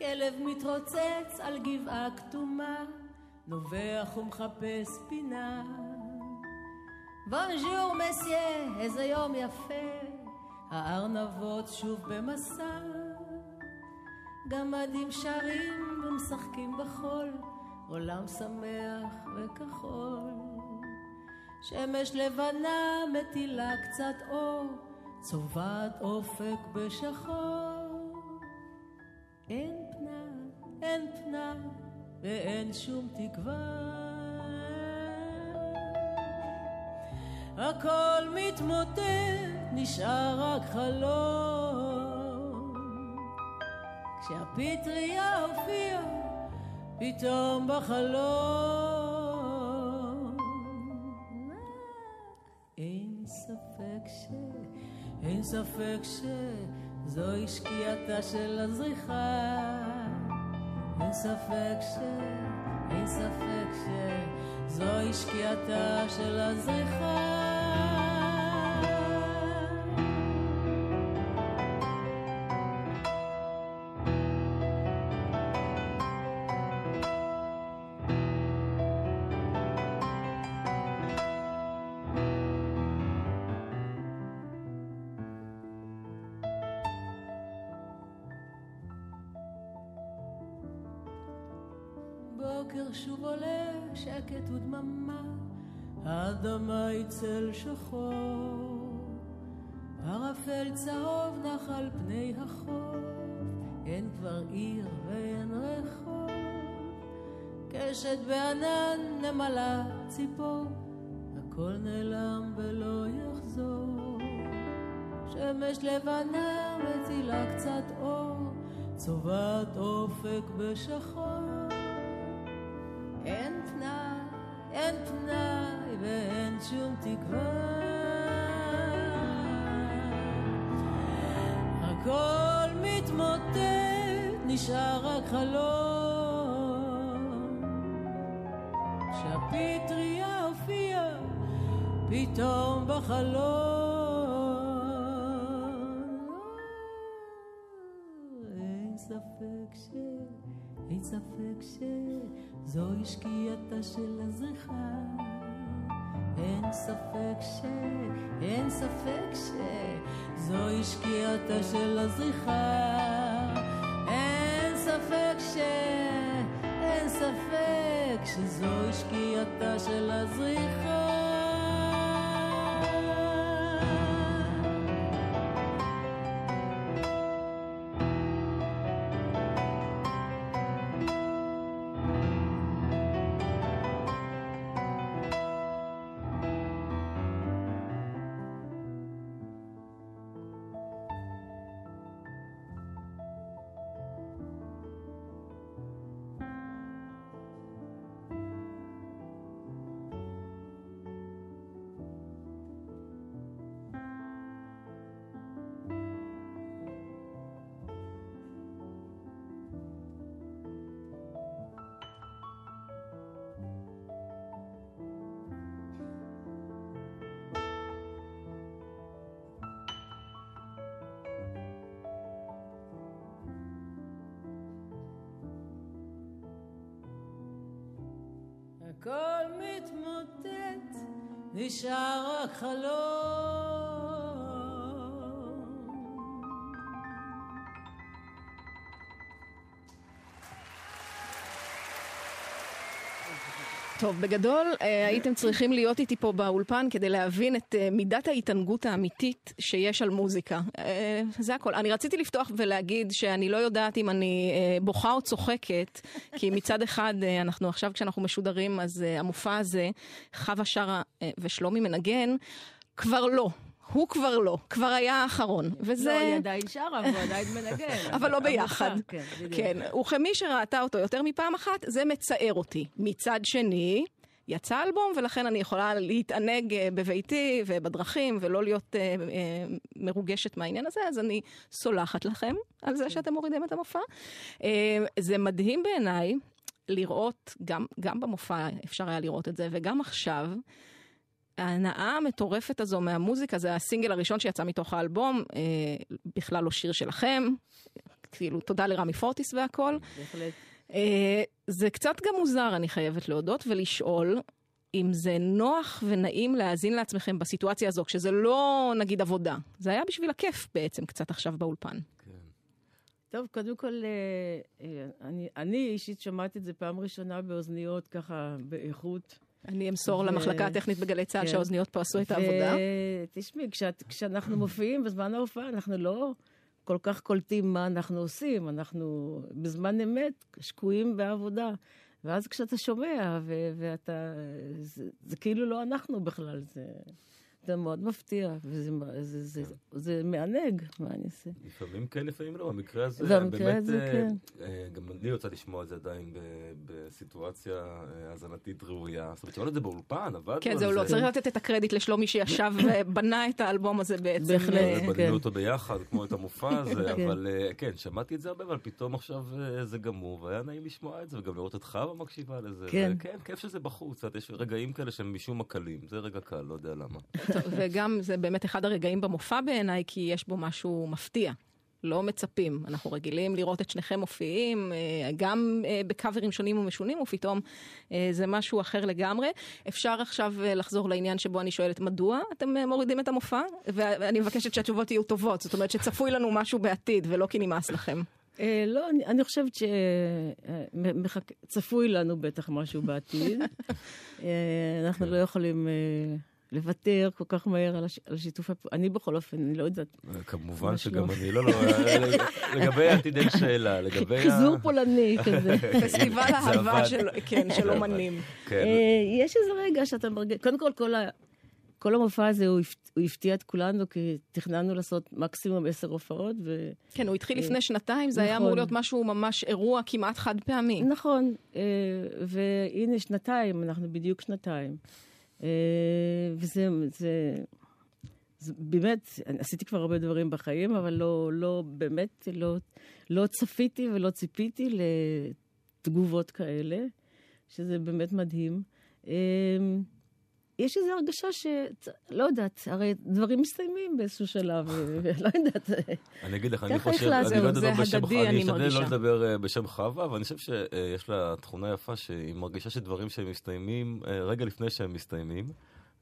כלב מתרוצץ על גבעה כתומה, נובח ומחפש פינה. בונז'ור מסיה, איזה יום יפה, הארנבות שוב במסע. גמדים שרים ומשחקים בחול, עולם שמח וכחול. שמש לבנה מטילה קצת אור, צובעת אופק בשחור. ואין שום תקווה. הכל מתמוטט, נשאר רק חלום. כשהפטריה הופיעה, פתאום בחלום. אין ספק ש... אין ספק שזוהי שקיעתה של הזריחה. אין ספק ש... אין ספק שזוהי שקיעתה של הזריחה. בוקר שוב עולה, שקט ודממה, האדמה היא צל שחור. ערפל צהוב נח על פני החוף, אין כבר עיר ואין רחוב. קשת בענן נמלה ציפור, הכל נעלם ולא יחזור. שמש לבנה מטילה קצת אור, צובעת אופק בשחור. תקווה. הכל מתמוטט, נשאר רק חלום. כשהפטריה הופיעה פתאום בחלום. אין ספק ש... אין ספק שזוהי שקיעתה של הזריחה. אין ספק ש... אין ספק שזוהי שקיעתה של הזריחה. אין ספק ש... אין ספק שזוהי שקיעתה של הזריחה. נשאר רק חלום. טוב, בגדול אה, הייתם צריכים להיות איתי פה באולפן כדי להבין את אה, מידת ההתענגות האמיתית שיש על מוזיקה. אה, זה הכל. אני רציתי לפתוח ולהגיד שאני לא יודעת אם אני בוכה או צוחקת, כי מצד אחד, אנחנו עכשיו כשאנחנו משודרים, אז המופע הזה, חווה שרה ושלומי מנגן, כבר לא. הוא כבר לא, כבר היה האחרון. וזה... לא, היא עדיין שרה והוא עדיין מנגן. אבל לא ביחד. כן, כן, וכמי שראתה אותו יותר מפעם אחת, זה מצער אותי. מצד שני... יצא אלבום, ולכן אני יכולה להתענג אה, בביתי ובדרכים ולא להיות אה, אה, מרוגשת מהעניין הזה, אז אני סולחת לכם על זה כן. שאתם מורידים את המופע. אה, זה מדהים בעיניי לראות, גם, גם במופע אפשר היה לראות את זה, וגם עכשיו, ההנאה המטורפת הזו מהמוזיקה, זה הסינגל הראשון שיצא מתוך האלבום, אה, בכלל לא שיר שלכם, כאילו, תודה לרמי פורטיס והכל. בהחלט. זה קצת גם מוזר, אני חייבת להודות, ולשאול, אם זה נוח ונעים להאזין לעצמכם בסיטואציה הזו, כשזה לא נגיד עבודה. זה היה בשביל הכיף בעצם קצת עכשיו באולפן. כן. טוב, קודם כל, אה, אה, אני, אני אישית שמעתי את זה פעם ראשונה באוזניות, ככה, באיכות. אני אמסור ו... למחלקה הטכנית בגלי צה"ל כן. שהאוזניות פה עשו. את העבודה. תשמעי, כשאנחנו מופיעים בזמן ההופעה, אנחנו לא כל כך קולטים מה אנחנו עושים, אנחנו בזמן אמת שקועים בעבודה. ואז כשאתה שומע, ו- ואתה... זה, זה כאילו לא אנחנו בכלל, זה... זה מאוד מפתיע, וזה זה, זה, זה, זה מענג, מה אני אעשה? לפעמים כן, לפעמים לא. במקרה הזה, במקרה באמת, הזה אה, כן. אה, גם אני רוצה לשמוע את זה עדיין בסיטואציה אה, האזנתית ראויה. זאת אומרת, שמענו את זה באולפן, עבדנו כן, זהו, לא, צריך לתת את הקרדיט לשלומי שישב ובנה את האלבום הזה בעצם. בהחלט, כן. בנינו אותו ביחד, כמו את המופע הזה, כן. אבל כן, שמעתי את זה הרבה, אבל פתאום עכשיו זה גמור, והיה נעים לשמוע את זה, וגם לראות את חווה מקשיבה לזה. כן. כן, כיף שזה בחוץ, יש רגעים כאלה שהם משום מה קלים, זה רגע קל, לא יודע למה. וגם זה באמת אחד הרגעים במופע בעיניי, כי יש בו משהו מפתיע. לא מצפים. אנחנו רגילים לראות את שניכם מופיעים, אה, גם אה, בקאברים שונים ומשונים, ופתאום אה, זה משהו אחר לגמרי. אפשר עכשיו לחזור לעניין שבו אני שואלת, מדוע אתם מורידים את המופע? ואני מבקשת שהתשובות יהיו טובות, זאת אומרת שצפוי לנו משהו בעתיד, ולא כי נמאס לכם. לא, אני חושבת שצפוי לנו בטח משהו בעתיד. אנחנו לא יכולים... לוותר כל כך מהר על, הש... על שיתוף הפעולה. אני בכל אופן, אני לא יודעת. כמובן שגם לא. אני, לא, לא, לגבי העתיד אין שאלה, לגבי ה... חיזור פולני כזה. פסטיבל אהבה של, כן, של אומנים. כן. אה, יש איזה רגע שאתה מרגיש, קודם כל, כל ה... כל המופע הזה הוא, הוא הפתיע את כולנו, כי תכננו לעשות מקסימום עשר הופעות. ו... כן, הוא התחיל לפני שנתיים, זה נכון. היה אמור להיות משהו ממש אירוע כמעט חד פעמי. נכון, אה, והנה שנתיים, אנחנו בדיוק שנתיים. אה, וזה, זה, זה באמת, עשיתי כבר הרבה דברים בחיים, אבל לא, לא באמת, לא, לא צפיתי ולא ציפיתי לתגובות כאלה, שזה באמת מדהים. אה, יש איזו הרגשה ש... לא יודעת, הרי דברים מסתיימים באיזשהו שלב, ולא יודעת. אני אגיד לך, אני חושב, אני לא אדבר בשם חווה, אני אשתדל לא לדבר אה, בשם חווה, אבל אני חושב שיש לה תכונה יפה שהיא מרגישה שדברים שהם מסתיימים אה, רגע לפני שהם מסתיימים.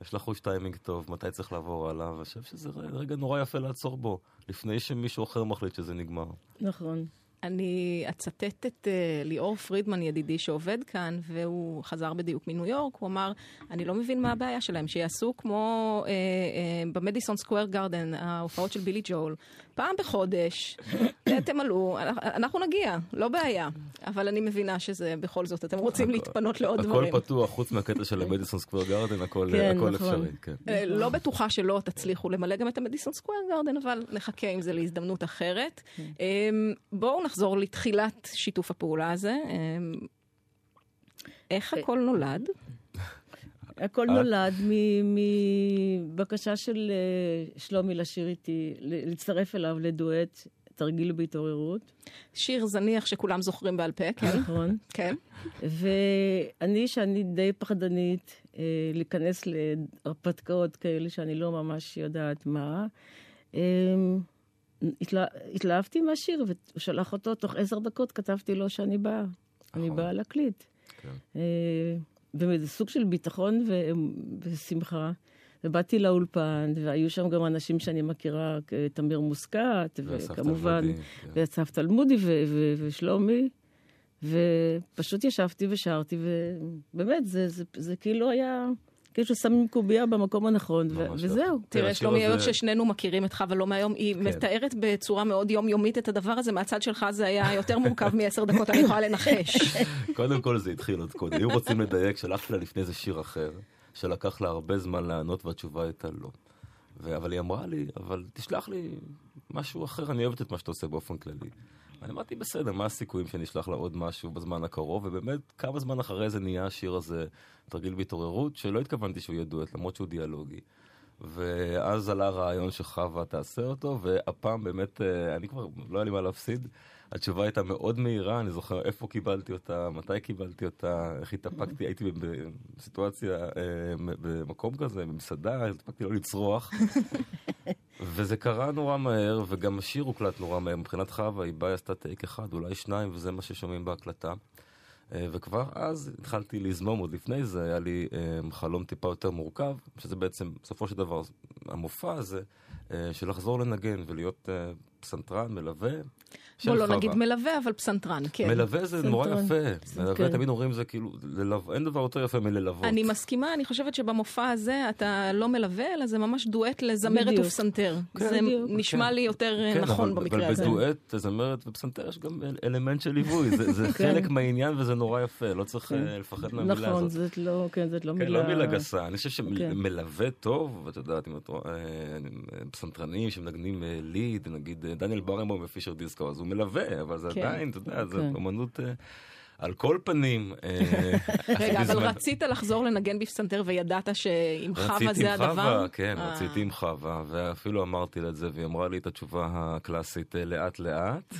יש לך חוש טיימינג טוב, מתי צריך לעבור הלאה, ואני חושב שזה רגע נורא יפה לעצור בו, לפני שמישהו אחר מחליט שזה נגמר. נכון. אני אצטט את uh, ליאור פרידמן, ידידי שעובד כאן, והוא חזר בדיוק מניו יורק, הוא אמר, אני לא מבין מה הבעיה שלהם, שיעשו כמו uh, uh, במדיסון סקוויר גרדן, ההופעות של בילי ג'ול, פעם בחודש, תמלאו, אנחנו נגיע, לא בעיה. אבל אני מבינה שזה בכל זאת, אתם רוצים להתפנות לעוד דברים. הכל פתוח, חוץ מהקטע של המדיסון סקוויר גרדן, הכל כן, נכון. אפשרי. כן. לא בטוחה שלא תצליחו למלא גם את המדיסון סקוויר גרדן, אבל נחכה עם זה להזדמנות אחרת. אמ, בואו נחזור לתחילת שיתוף הפעולה הזה. אמ, איך אה, הכל נולד? הכל נולד מבקשה של אה, שלומי לשיר איתי, להצטרף אליו לדואט, תרגיל בהתעוררות. שיר זניח שכולם זוכרים בעל פה, כן. נכון. כן. ואני, שאני די פחדנית, אה, להיכנס להרפתקאות כאלה שאני לא ממש יודעת מה, התלהבתי מהשיר, והוא שלח אותו, תוך עשר דקות כתבתי לו שאני באה. אני נכון. באה להקליט. כן. ובאיזה סוג של ביטחון ו... ושמחה. ובאתי לאולפן, והיו שם גם אנשים שאני מכירה, תמיר מוסקת, וכמובן, ואסף תלמודי ו- ו- ושלומי, ופשוט ישבתי ושרתי, ובאמת, זה, זה, זה, זה כאילו היה... כאילו ששמים קובייה במקום הנכון, ו- וזהו. תראה, שלומי, היות ששנינו מכירים את חווה לא מהיום, היא כן. מתארת בצורה מאוד יומיומית את הדבר הזה, מהצד שלך זה היה יותר מורכב מעשר דקות, אני יכולה לנחש. קודם כל זה התחיל עוד קודם. אם רוצים לדייק, שלחתי לה לפני איזה שיר אחר, שלקח לה הרבה זמן לענות, והתשובה הייתה לא. אבל היא אמרה לי, אבל תשלח לי משהו אחר, אני אוהבת את מה שאתה עושה באופן כללי. אני אמרתי, בסדר, מה הסיכויים שאני אשלח לה עוד משהו בזמן הקרוב? ובאמת, כמה זמן אחרי זה נהיה השיר הזה תרגיל בהתעוררות, שלא התכוונתי שהוא דואט, למרות שהוא דיאלוגי. ואז עלה הרעיון שחווה תעשה אותו, והפעם באמת, אה, אני כבר, לא היה לי מה להפסיד. התשובה הייתה מאוד מהירה, אני זוכר איפה קיבלתי אותה, מתי קיבלתי אותה, איך התאפקתי, הייתי בסיטואציה, אה, במקום כזה, במסעדה, התאפקתי לא לצרוח. וזה קרה נורא מהר, וגם השיר הוקלט נורא מהר. מבחינת חווה, היא באה, עשתה טייק אחד, אולי שניים, וזה מה ששומעים בהקלטה. אה, וכבר אז התחלתי לזמום, עוד לפני זה היה לי אה, חלום טיפה יותר מורכב, שזה בעצם, בסופו של דבר, המופע הזה, של לחזור לנגן ולהיות פסנתרן, מלווה. בוא לא נגיד מלווה, אבל פסנתרן, כן. מלווה זה נורא יפה. מלווה, תמיד אומרים זה כאילו, אין דבר יותר יפה מללוות. אני מסכימה, אני חושבת שבמופע הזה אתה לא מלווה, אלא זה ממש דואט לזמרת ופסנתר. כן, זה נשמע לי יותר אה, נכון במקרה הזה. אבל בדואט, לזמרת ופסנתר יש גם אלמנט של ליווי. זה כן. חלק מהעניין וזה נורא יפה, לא צריך כן. אה, לפחד מהמילה נכון, הזאת. נכון, זאת לא, כן, זאת לא מילה... כן, לא מילה גסה. אני חושב שמלווה טוב, ואת יודעת, אם את רואה אה, פסנתרנים שמנגנים ליד, נגיד דניאל ברנבום בפישר דיסקו, אז הוא מלווה, אבל זה כן. עדיין, אתה יודע, זו אומנות... אה, על כל פנים... אה, רגע, אבל רצית לחזור לנגן בפסנתר וידעת שעם חווה זה הדבר? רציתי עם חווה, כן, אה. רציתי עם חווה, ואפילו אמרתי לה את זה, והיא אמרה לי את התשובה הקלאסית, לאט לאט,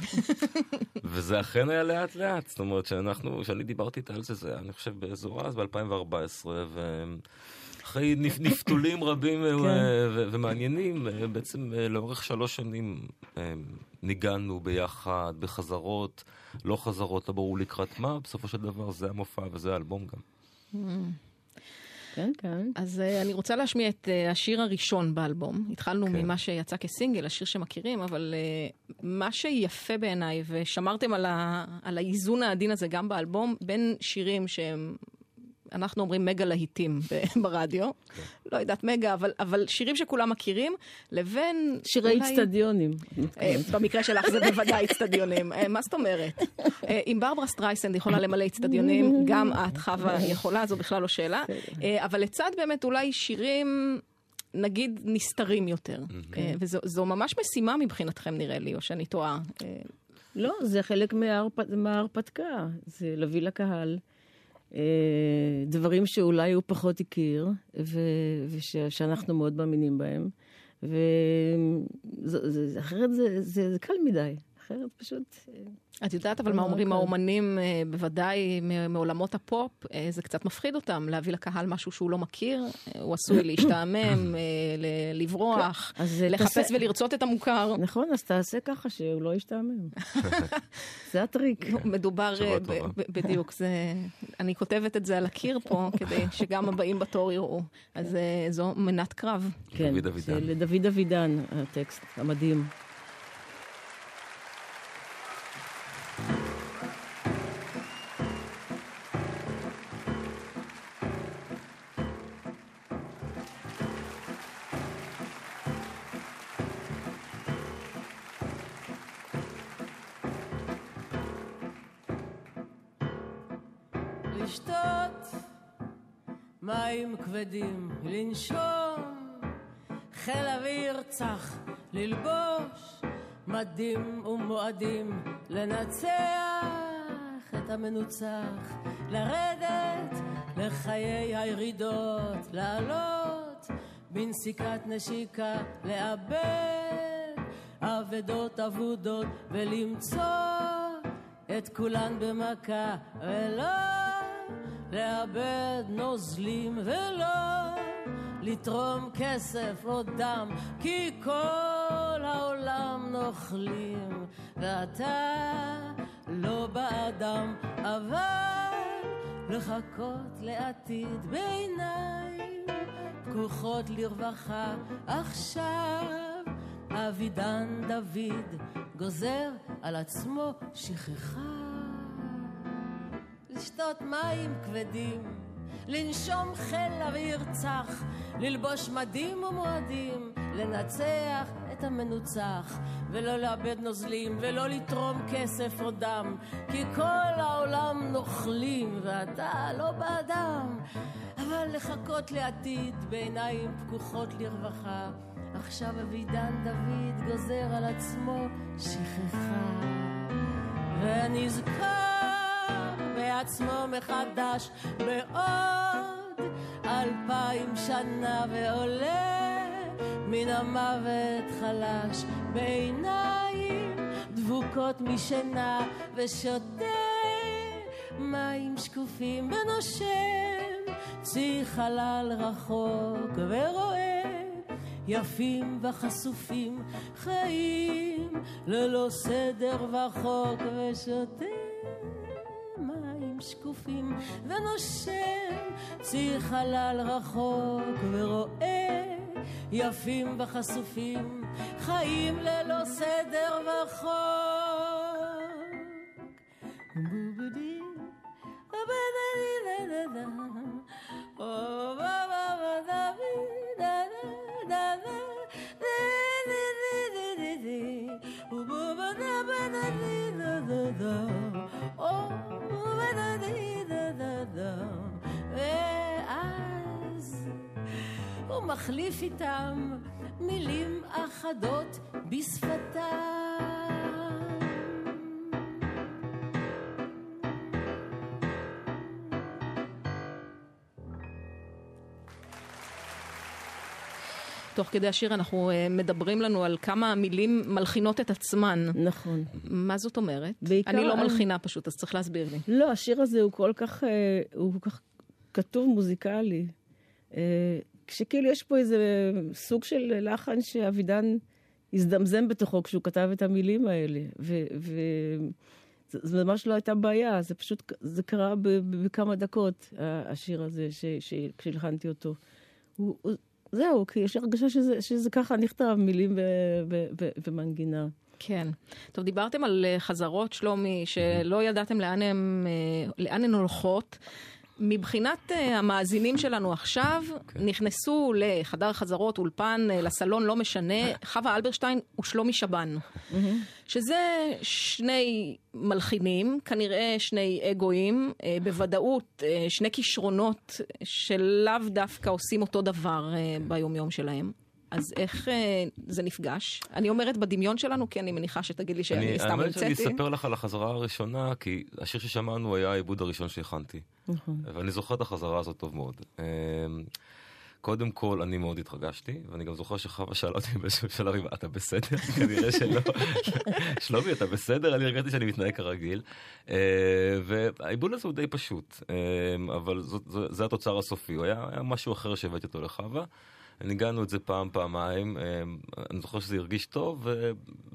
וזה אכן היה לאט לאט, זאת אומרת שאנחנו, כשאני דיברתי איתה על זה, זה אני חושב באזור אז, ב-2014, אחרי נפתולים רבים כן. ומעניינים, בעצם לאורך שלוש שנים ניגענו ביחד, בחזרות, לא חזרות, לא ברור לקראת מה, בסופו של דבר זה המופע וזה האלבום גם. כן, כן. אז uh, אני רוצה להשמיע את uh, השיר הראשון באלבום. התחלנו כן. ממה שיצא כסינגל, השיר שמכירים, אבל uh, מה שיפה בעיניי, ושמרתם על, ה, על האיזון העדין הזה גם באלבום, בין שירים שהם אנחנו אומרים מגה להיטים ברדיו, כן. לא יודעת מגה, אבל, אבל שירים שכולם מכירים, לבין... שירי אולי... איצטדיונים. אה, במקרה שלך זה בוודאי איצטדיונים. אה, מה זאת אומרת? אה, אם ברברה סטרייסנד יכולה למלא איצטדיונים, גם את, חווה, יכולה, זו בכלל לא שאלה. אבל לצד באמת אולי שירים... נגיד נסתרים יותר, וזו ממש משימה מבחינתכם נראה לי, או שאני טועה. לא, זה חלק מההרפתקה, זה להביא לקהל דברים שאולי הוא פחות הכיר, ושאנחנו מאוד מאמינים בהם. ואחרת זה, זה, זה קל מדי, אחרת פשוט... אה, את יודעת אבל מה אומרים האומנים, אה, בוודאי מעולמות הפופ, אה, זה קצת מפחיד אותם, להביא לקהל משהו שהוא לא מכיר, הוא עשוי להשתעמם, לברוח, כן, לחפש ולרצות את המוכר. נכון, אז תעשה ככה שהוא לא ישתעמם. זה הטריק. מדובר, בדיוק, אני כותבת את זה על הקיר פה, כדי שגם הבאים בתור יראו. אז זו מנת קרב. כן, זה לדוד אבידן, הטקסט המדהים. כבדים לנשום, חיל אוויר צח ללבוש, מדים ומועדים לנצח את המנוצח, לרדת לחיי הירידות, לעלות בנסיקת נשיקה, לאבד אבדות אבודות ולמצוא את כולן במכה ולא לאבד נוזלים ולא לתרום כסף או דם, כי כל העולם נוכלים, ואתה לא באדם, אבל לחכות לעתיד בעיניים פקוחות לרווחה עכשיו. אבידן דוד גוזר על עצמו שכחה לשתות מים כבדים, לנשום חיל אוויר צח, ללבוש מדים ומועדים, לנצח את המנוצח, ולא לאבד נוזלים, ולא לתרום כסף או דם, כי כל העולם נוכלים, ואתה לא באדם, אבל לחכות לעתיד בעיניים פקוחות לרווחה. עכשיו אבידן דוד גוזר על עצמו שכחה, ונזכר בעצמו מחדש בעוד אלפיים שנה ועולה מן המוות חלש. בעיניים דבוקות משינה ושותה מים שקופים ונושם. צי חלל רחוק ורואה יפים וחשופים, חיים ללא סדר וחוק ושותה שקופים ונושם צי חלל רחוק ורואה יפים וחשופים, חיים ללא סדר וחוק. ואז מחליף איתם מילים אחדות בשפתם. תוך כדי השיר אנחנו uh, מדברים לנו על כמה המילים מלחינות את עצמן. נכון. מה זאת אומרת? בעיקר אני לא מלחינה פשוט, אז צריך להסביר לי. לא, השיר הזה הוא כל כך, אה, הוא כל כך כתוב מוזיקלי. כשכאילו יש פה איזה סוג של לחן שאבידן הזדמזם בתוכו כשהוא כתב את המילים האלה. וזה ממש לא הייתה בעיה, זה פשוט, זה קרה בכמה דקות, השיר הזה, כשהלחנתי אותו. הוא, הוא, זהו, כי יש הרגשה שזה, שזה ככה נכתב, מילים ומנגינה. כן. טוב, דיברתם על אה, חזרות, שלומי, שלא ידעתם לאן אה, הן הולכות. מבחינת אה, המאזינים שלנו עכשיו, נכנסו לחדר חזרות, אולפן, אה, לסלון, לא משנה, חווה אלברשטיין ושלומי שבן. שזה שני מלחינים, כנראה שני אגואים, אה, בוודאות אה, שני כישרונות שלאו דווקא עושים אותו דבר אה, ביומיום שלהם. אז איך אה, זה נפגש? אני אומרת בדמיון שלנו, כי אני מניחה שתגיד לי שאני אני, סתם האמת שאני המצאתי. אספר לך על החזרה הראשונה, כי השיר ששמענו היה העיבוד הראשון שהכנתי. נכון. ואני זוכר את החזרה הזאת טוב מאוד. אמ, קודם כל, אני מאוד התרגשתי, ואני גם זוכר שחווה שאלה אותי באיזשהו שלב, אם אתה בסדר? כנראה שלא. שלומי, אתה בסדר? אני הרגשתי שאני מתנהג כרגיל. אה, והעיבוד הזה הוא די פשוט, אה, אבל זאת- זה התוצר הסופי. הוא היה היה משהו אחר שהבאתי אותו לחווה. ניגענו את זה פעם, פעמיים, אה, אני זוכר שזה הרגיש טוב,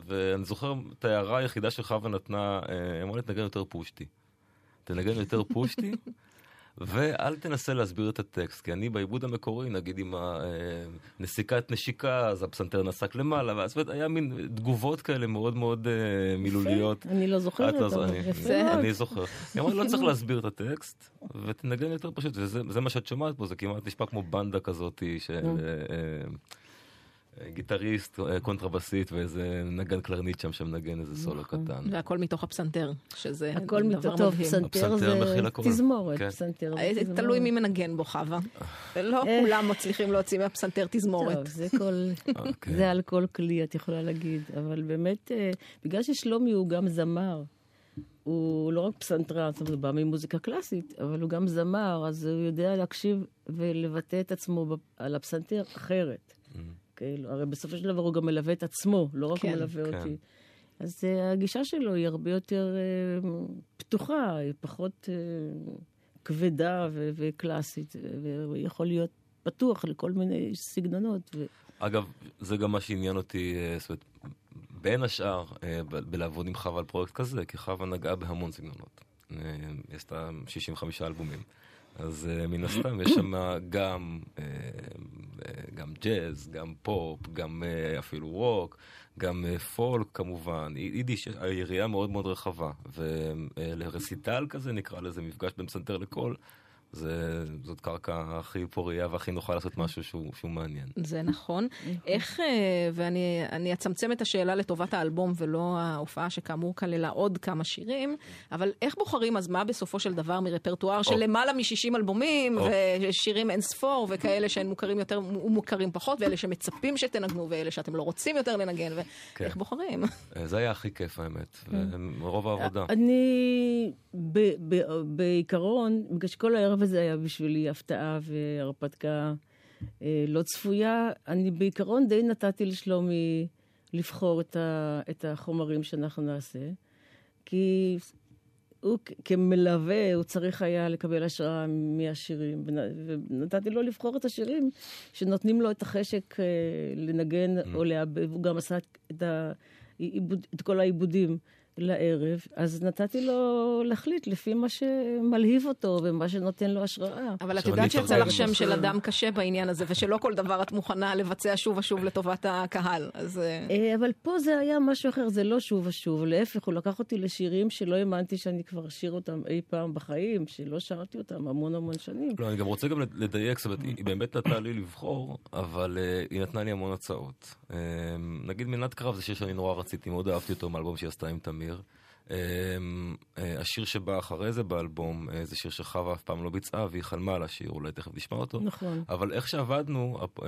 ואני זוכר את ההערה היחידה שחווה נתנה, אה, אמרה לי, תנגן יותר פושטי. תנגן יותר פושטי, ואל תנסה להסביר את הטקסט, כי אני בעיבוד המקורי, נגיד עם הנסיקת נשיקה, אז הפסנתר נסק למעלה, ואז היה מין תגובות כאלה מאוד מאוד אה, מילוליות. אני לא זוכרת, אבל יפה אני- זוכר. היא אמרה, לא צריך להסביר את הטקסט, ותנגן יותר פשוט, וזה זה מה שאת שומעת פה, זה כמעט נשמע כמו בנדה כזאת של. אה, אה, אה, גיטריסט, אה, קונטרבסית, ואיזה נגן קלרנית שם שמנגן איזה סולו נכון. קטן. והכל מתוך הפסנתר, שזה הכל דבר מתוך, טוב. פסנתר הפסנתר זה. תזמורת, כן. פסנתר אה, זה תזמורת. תלוי מי מנגן בו, חווה. לא אה. כולם מצליחים להוציא מהפסנתר תזמורת. טוב, זה כל... אוקיי. זה על כל כלי, את יכולה להגיד. אבל באמת, אה, בגלל ששלומי הוא גם זמר, הוא לא רק פסנתרן, זאת אומרת, הוא בא ממוזיקה קלאסית, אבל הוא גם זמר, אז הוא יודע להקשיב ולבטא את עצמו על הפסנתר אחרת. כאילו, הרי בסופו של דבר הוא גם מלווה את עצמו, לא רק כן, הוא מלווה כן. אותי. אז אה, הגישה שלו היא הרבה יותר אה, פתוחה, היא פחות אה, כבדה ו- וקלאסית, והוא יכול להיות פתוח לכל מיני סגנונות. ו... אגב, זה גם מה שעניין אותי, זאת אומרת, בין השאר, ב- בלעבוד עם חווה על פרויקט כזה, כי חווה נגעה בהמון סגנונות. היא עשתה 65 אלבומים. אז אה, מן הסתם יש שם גם, אה, אה, גם ג'אז, גם פופ, גם אפילו רוק, גם פולק כמובן. יידיש, היריעה מאוד מאוד רחבה. ולרסיטל כזה, נקרא לזה מפגש בין פסנתר לקול, זה, זאת קרקע הכי פורייה והכי נוחה לעשות משהו שהוא, שהוא מעניין. זה נכון. איך, אה, ואני אני אצמצם את השאלה לטובת האלבום ולא ההופעה שכאמור כללה עוד כמה שירים, אבל איך בוחרים אז מה בסופו של דבר מרפרטואר של או. למעלה מ-60 אלבומים, או. ושירים אין ספור, וכאלה שהם מוכרים יותר ומוכרים פחות, ואלה שמצפים שתנגנו, ואלה שאתם לא רוצים יותר לנגן, כן. ואיך בוחרים? אה, זה היה הכי כיף האמת, ורוב העבודה. אני ב- ב- בעיקרון, בגלל שכל הערב הזה היה בשבילי הפתעה והרפתקה אה, לא צפויה, אני בעיקרון די נתתי לשלומי לבחור את, ה, את החומרים שאנחנו נעשה, כי הוא כמלווה, הוא צריך היה לקבל השראה מהשירים, ונתתי לו לבחור את השירים שנותנים לו את החשק אה, לנגן mm. או לעבד, הוא גם עשה את, העיבוד, את כל העיבודים. לערב, אז נתתי לו להחליט לפי מה שמלהיב אותו ומה שנותן לו השראה. אבל את יודעת שיצא לך שם של אדם קשה בעניין הזה, ושלא כל דבר את מוכנה לבצע שוב ושוב לטובת הקהל, אז... אה, אה, אבל פה זה היה משהו אחר, זה לא שוב ושוב. להפך, הוא לקח אותי לשירים שלא האמנתי שאני כבר אשיר אותם אי פעם בחיים, שלא שרתי אותם המון המון שנים. לא, אני גם רוצה גם לדייק, זאת אומרת, היא באמת נתנה לי לבחור, אבל uh, היא נתנה לי המון הצעות. נגיד מנת קרב זה שיר שאני נורא רציתי, מאוד אהבתי אותו מאלבום שהיא עשתה עם תמיר. תמיר. אמ, אה, השיר שבא אחרי זה באלבום אה, זה שיר שחווה אף פעם לא ביצעה והיא חלמה על השיר, אולי תכף נשמע אותו. נכון. אבל איך שעבדנו, אה,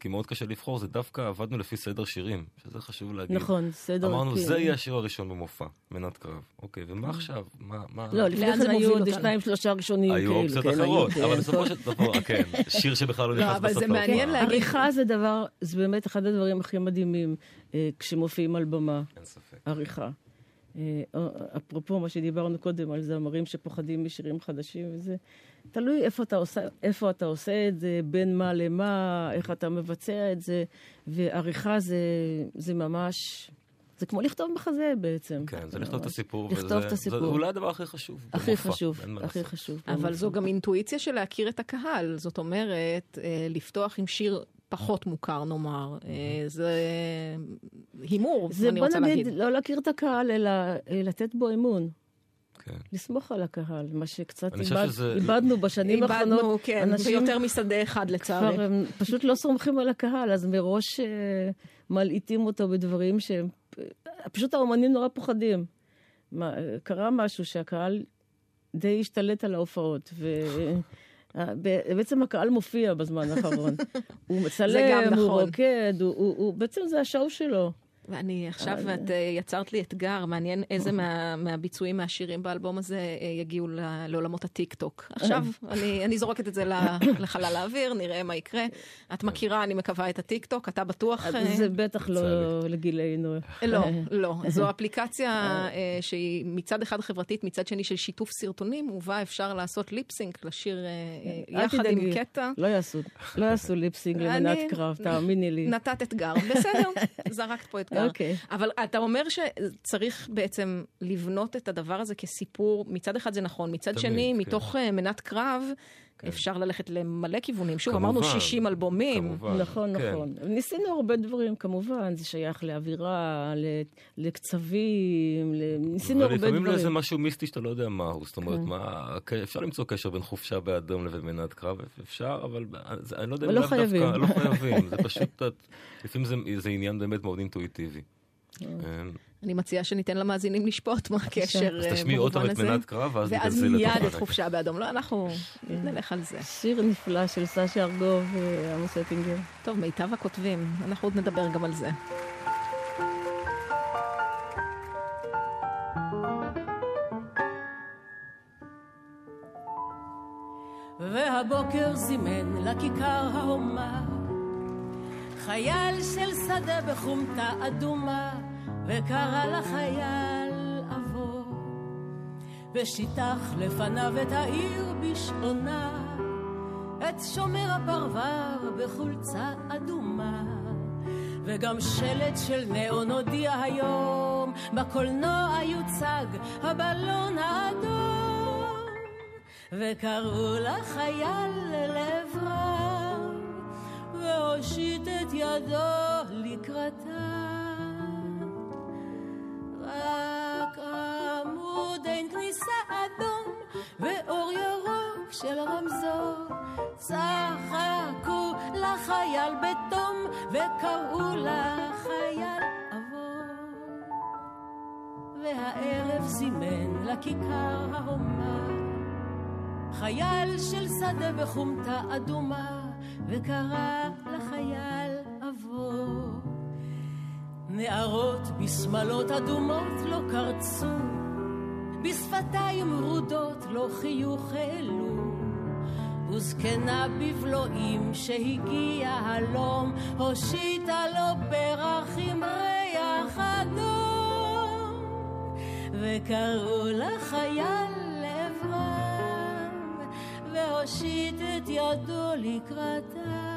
כי מאוד קשה לבחור, זה דווקא עבדנו לפי סדר שירים, שזה חשוב להגיד. נכון, סדר... אמרנו, כן. זה יהיה השיר הראשון במופע, מנת קרב. אוקיי, ומה עכשיו? מה... לא, לפני כן היו עוד שניים, שלושה ראשונים היו אופציות כן, אחרות, אבל בסופו של דבר, כן, שיר שבכלל לא, לא נכנס בסוף. אבל זה מעניין להגיד. עריכה זה דבר, זה באמת אחד הדברים הכי מדהימים כשמופיעים על במה. אין ספק. עריכה. אה, אפרופו מה שדיברנו קודם על זמרים שפוחדים משירים חדשים וזה, תלוי איפה אתה עושה, איפה אתה עושה את זה, בין מה למה, איך אתה מבצע את זה, ועריכה זה, זה ממש... זה כמו לכתוב מחזה בעצם. כן, זה לכתוב את הסיפור. לכתוב וזה, את הסיפור. זה אולי הדבר הכי חשוב. הכי במופע, חשוב, הכי חשוב. אבל זו גם אינטואיציה של להכיר את הקהל. זאת אומרת, אה, לפתוח עם שיר פחות מוכר נאמר. אה, זה הימור, אני רוצה להגיד. זה בוא נגיד, לא להכיר את הקהל, אלא אה, לתת בו אמון. כן. לסמוך על הקהל, מה שקצת איבד, שזה... איבדנו בשנים האחרונות. איבדנו, כן, אנשים ביותר משדה אחד לצערי. כבר הם פשוט לא סומכים על הקהל, אז מראש מלעיטים אותו בדברים שהם... פשוט האומנים נורא פוחדים. מה, קרה משהו שהקהל די השתלט על ההופעות, ו... בעצם הקהל מופיע בזמן האחרון. הוא מצלם, הוא נכון. רוקד, הוא, הוא, הוא, בעצם זה השואו שלו. ואני עכשיו, ואת אה, יצרת לי אתגר, מעניין איזה מה, מהביצועים מהשירים באלבום הזה אה, יגיעו לעולמות הטיק טוק. עכשיו, אני, אני זורקת את זה לחלל האוויר, נראה מה יקרה. את מכירה, אני מקווה, את הטיק טוק, אתה בטוח... זה אה, בטח לא לגילנו. לא, לא. זו אפליקציה שהיא מצד אחד חברתית, מצד שני של שיתוף סרטונים, ובה אפשר לעשות ליפסינק לשיר יחד עם קטע. לא יעשו, לא יעשו ליפסינק למנת קרב, תאמיני לי. נתת אתגר, בסדר, זרקת פה אתגר. אתגר. אוקיי. Okay. אבל אתה אומר שצריך בעצם לבנות את הדבר הזה כסיפור, מצד אחד זה נכון, מצד תמיד, שני, כן. מתוך uh, מנת קרב, כן. אפשר ללכת למלא כיוונים. שוב, כמובן, אמרנו 60 אלבומים. כמובן. נכון, כן. נכון. ניסינו הרבה דברים, כמובן, זה שייך לאווירה, לקצבים, ניסינו הרבה דברים. ולפעמים לאיזה משהו מיסטי שאתה לא יודע מהו, זאת אומרת, כן. מה, אפשר למצוא קשר בין חופשה באדום לבין מנת קרב, אפשר, אבל אני לא יודע אם לא חייבים. דווקא, לא חייבים, זה פשוט, לפעמים זה, זה עניין באמת מאוד אינטואיטיבי. אה. אני מציעה שניתן למאזינים לשפוט מה הקשר במובן הזה. אז תשמיעי עוד פעם את מנת קרב, ואז ואז מיד את חופשה באדום. לא, אנחנו נלך על זה. שיר נפלא של סשה ארגוב ועמוס אטינגר. טוב, מיטב הכותבים, אנחנו עוד נדבר גם על זה. והבוקר זימן לכיכר ההומה חייל של שדה בחומתה אדומה וקרא לחייל אבוא, ושיטח לפניו את העיר בשעונה, את שומר הפרבר בחולצה אדומה, וגם שלט של נאון הודיע היום, בקולנוע יוצג הבלון האדום, וקראו לחייל לעברה, והושיט את ידו לקראתה. רק עמוד אין כניסה אדום ואור ירוק של רמזור. צחקו לחייל בתום וקראו לחייל עבור. והערב זימן לכיכר ההומה. חייל של שדה בחומתה אדומה וקרא לחייל נערות בשמלות אדומות לא קרצו, בשפתיים ורודות לא חיוך העלו, וזקנה בבלועים שהגיע הלום, הושיטה לו פרח עם ריח אדום. וקראו לחייל לעברם, והושיט את ידו לקראתם.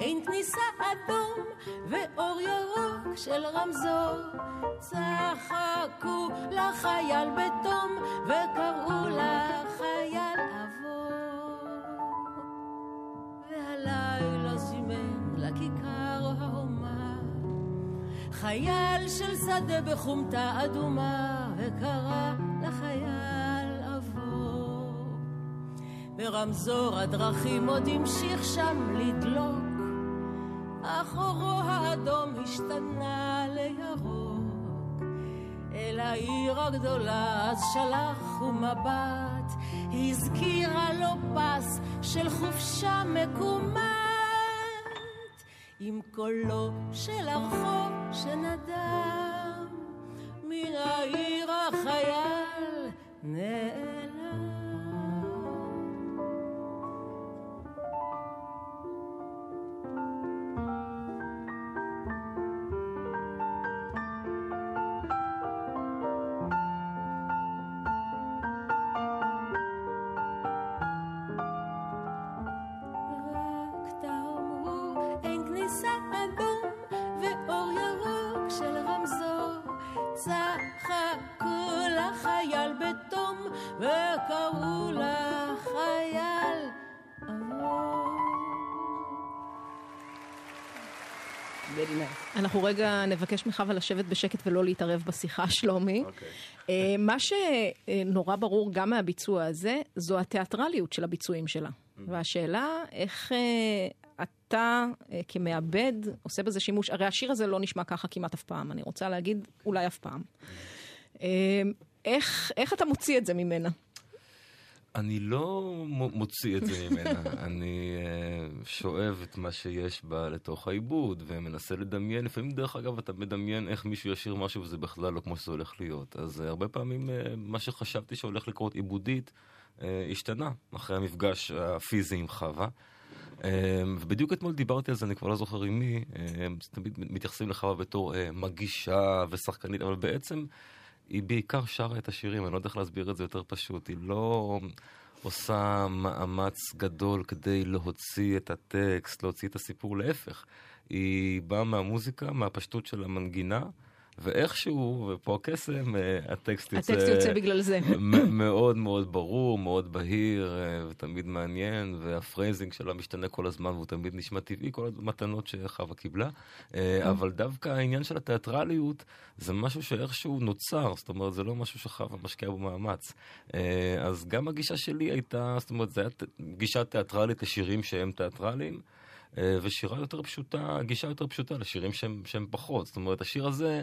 אין כניסה אדום, ואור ירוק של רמזור. צחקו לחייל בתום, וקראו לחייל עבור. והלילה זימן לכיכר ההומה, חייל של שדה בחומתה אדומה, וקרא לחייל ברמזור הדרכים עוד המשיך שם לדלוק, אך אורו האדום השתנה לירוק. אל העיר הגדולה אז שלח הוא מבט, הזכירה לו פס של חופשה מקומט, עם קולו של הרחוב שנדם, מן העיר החייל נעלם. Very nice. אנחנו רגע נבקש מחווה לשבת בשקט ולא להתערב בשיחה, שלומי. אוקיי. אה, מה שנורא ברור גם מהביצוע הזה, זו התיאטרליות של הביצועים שלה. והשאלה, איך אה, אתה אה, כמעבד עושה בזה שימוש? הרי השיר הזה לא נשמע ככה כמעט אף פעם, אני רוצה להגיד אולי אף פעם. אה, איך, איך אתה מוציא את זה ממנה? אני לא מוציא את זה ממנה, אני uh, שואב את מה שיש בה לתוך העיבוד ומנסה לדמיין, לפעמים דרך אגב אתה מדמיין איך מישהו ישיר משהו וזה בכלל לא כמו שזה הולך להיות. אז uh, הרבה פעמים uh, מה שחשבתי שהולך לקרות עיבודית השתנה אחרי המפגש הפיזי עם חווה. ובדיוק אתמול דיברתי על זה, אני כבר לא זוכר עם מי, תמיד מתייחסים לחווה בתור מגישה ושחקנית, אבל בעצם היא בעיקר שרה את השירים, אני לא יודע איך להסביר את זה יותר פשוט. היא לא עושה מאמץ גדול כדי להוציא את הטקסט, להוציא את הסיפור, להפך. היא באה מהמוזיקה, מהפשטות של המנגינה, ואיכשהו, ופה הקסם, אה, הטקסט יוצא... הטקסט יוצא בגלל זה. מאוד מאוד ברור, מאוד בהיר, אה, ותמיד מעניין, וה phrasing שלה משתנה כל הזמן, והוא תמיד נשמע טבעי, כל המתנות שחווה קיבלה. אה, אבל דווקא העניין של התיאטרליות, זה משהו שאיכשהו נוצר, זאת אומרת, זה לא משהו שחווה משקיעה בו מאמץ. אז גם הגישה שלי הייתה, זאת אומרת, זו הייתה גישה תיאטרלית לשירים שהם תיאטרליים. אה, ושירה יותר פשוטה, גישה יותר פשוטה לשירים שהם, שהם פחות. זאת אומרת, השיר הזה,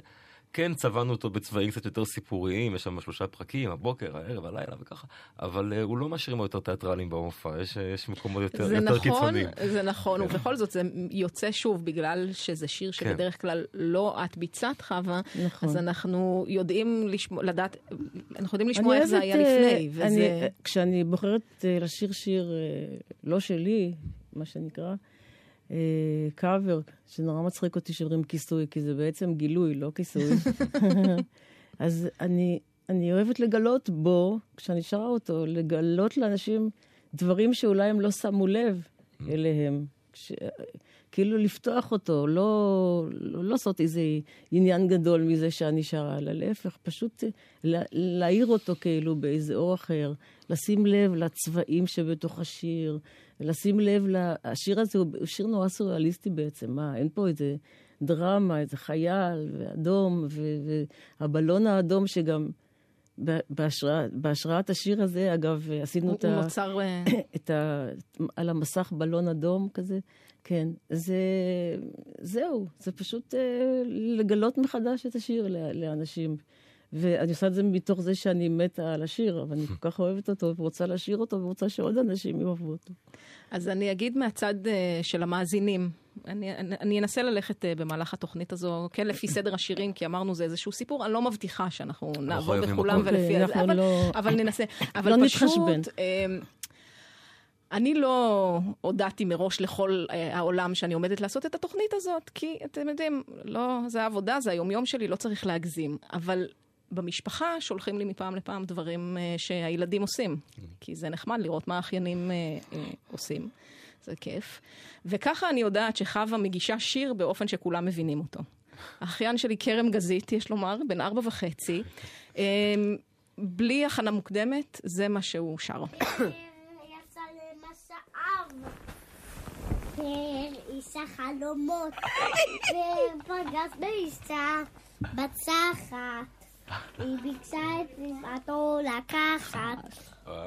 כן צבענו אותו בצבעים קצת יותר סיפוריים, יש שם שלושה פרקים, הבוקר, הערב, הלילה וככה, אבל uh, הוא לא מהשירים היותר תיאטרליים במופע, יש, יש מקומות יותר, זה יותר נכון, קיצוניים. זה נכון, כן. ובכל זאת זה יוצא שוב בגלל שזה שיר שבדרך כלל לא את ביצעת חווה, נכון. אז אנחנו יודעים לשמוע, לדעת, אנחנו יודעים לשמוע איך זה היה אה, לפני, וזה... אני, כשאני בוחרת אה, לשיר שיר אה, לא שלי, מה שנקרא, קאבר, שנורא מצחיק אותי שאומרים כיסוי, כי זה בעצם גילוי, לא כיסוי. אז אני, אני אוהבת לגלות בו, כשאני שרה אותו, לגלות לאנשים דברים שאולי הם לא שמו לב אליהם. כש, כאילו לפתוח אותו, לא, לא לעשות איזה עניין גדול מזה שאני שרה, אלא להפך, פשוט לה, להעיר אותו כאילו באיזה אור אחר, לשים לב לצבעים שבתוך השיר, לשים לב, לה... השיר הזה הוא שיר נורא סוריאליסטי בעצם, מה, אין פה איזה דרמה, איזה חייל ואדום, ו- והבלון האדום שגם... בהשרא, בהשראת השיר הזה, אגב, עשינו הוא, את, ה, נוצר... את ה... על המסך בלון אדום כזה. כן, זה... זהו, זה פשוט אה, לגלות מחדש את השיר לאנשים. ואני עושה את זה מתוך זה שאני מתה על השיר, אבל אני כל כך אוהבת אותו ורוצה לשיר אותו ורוצה שעוד אנשים יאהבו אותו. אז אני אגיד מהצד uh, של המאזינים, אני, אני, אני אנסה ללכת uh, במהלך התוכנית הזו, כן, לפי סדר השירים, כי אמרנו זה איזשהו סיפור, אני לא מבטיחה שאנחנו נעבוד בכולם. ולפי אוקיי, זה, אבל, לא... אבל ננסה. אבל לא פשוט, נתחשבן. Uh, אני לא הודעתי מראש לכל אה, העולם שאני עומדת לעשות את התוכנית הזאת, כי אתם יודעים, לא, זה העבודה, זה היומיום שלי, לא צריך להגזים. אבל במשפחה שולחים לי מפעם לפעם דברים אה, שהילדים עושים, כי זה נחמד לראות מה האחיינים אה, אה, עושים. זה כיף. וככה אני יודעת שחווה מגישה שיר באופן שכולם מבינים אותו. האחיין שלי כרם גזית, יש לומר, בן ארבע וחצי. בלי הכנה מוקדמת, זה מה שהוא שר. ואיש החלומות, ופגש באישה בצחת, היא ביקשה את נשמתו לקחת,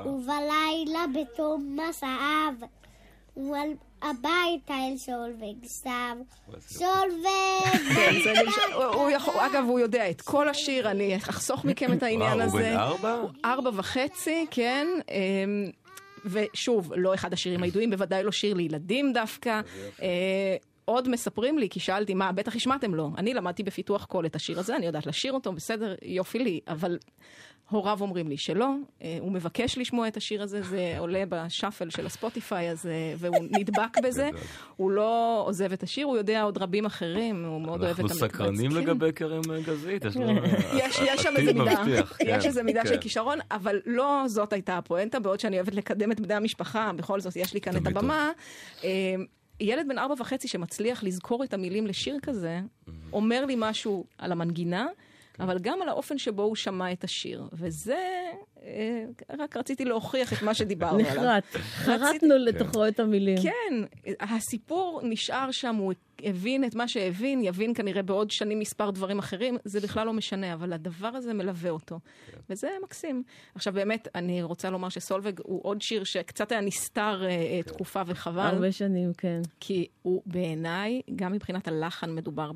ובלילה בתום מסעיו, הוא על הביתה אל! כן, זה נרש- הוא- הוא יכול- אגב, הוא יודע את כל השיר, אני אחסוך מכם את העניין וואו, הוא הזה. בן ארבע? הוא ארבע וחצי, כן. אמ, ושוב, לא אחד השירים הידועים, בוודאי לא שיר לילדים דווקא. אה, עוד מספרים לי, כי שאלתי, מה, בטח השמעתם לו. אני למדתי בפיתוח קול את השיר הזה, אני יודעת לשיר אותו, בסדר, יופי לי, אבל הוריו אומרים לי שלא, אה, הוא מבקש לשמוע את השיר הזה, זה עולה בשאפל של הספוטיפיי הזה, והוא נדבק בזה. הוא לא עוזב את השיר, הוא יודע עוד רבים אחרים, הוא מאוד אוהב את אנחנו המקבץ. סקרנים כן. לגבי כרם גזית, יש שם עתיד איזה מידה, מבטיח, יש כן, איזה מידה כן. של כישרון, אבל לא זאת הייתה הפואנטה, בעוד שאני אוהבת לקדם את בני המשפחה, בכל זאת יש לי כאן את. הבמה. ילד בן ארבע וחצי שמצליח לזכור את המילים לשיר כזה, אומר לי משהו על המנגינה, אבל גם על האופן שבו הוא שמע את השיר. וזה, אה, רק רציתי להוכיח את מה שדיברנו עליו. נחרט. חרטנו לתוכו את המילים. כן, הסיפור נשאר שם, הוא הבין את מה שהבין, יבין כנראה בעוד שנים מספר דברים אחרים, זה בכלל לא משנה, אבל הדבר הזה מלווה אותו. וזה מקסים. עכשיו באמת, אני רוצה לומר שסולווג הוא עוד שיר שקצת היה נסתר אה, תקופה וחבל, הרבה שנים, כן. כי הוא בעיניי, גם מבחינת הלחן מדובר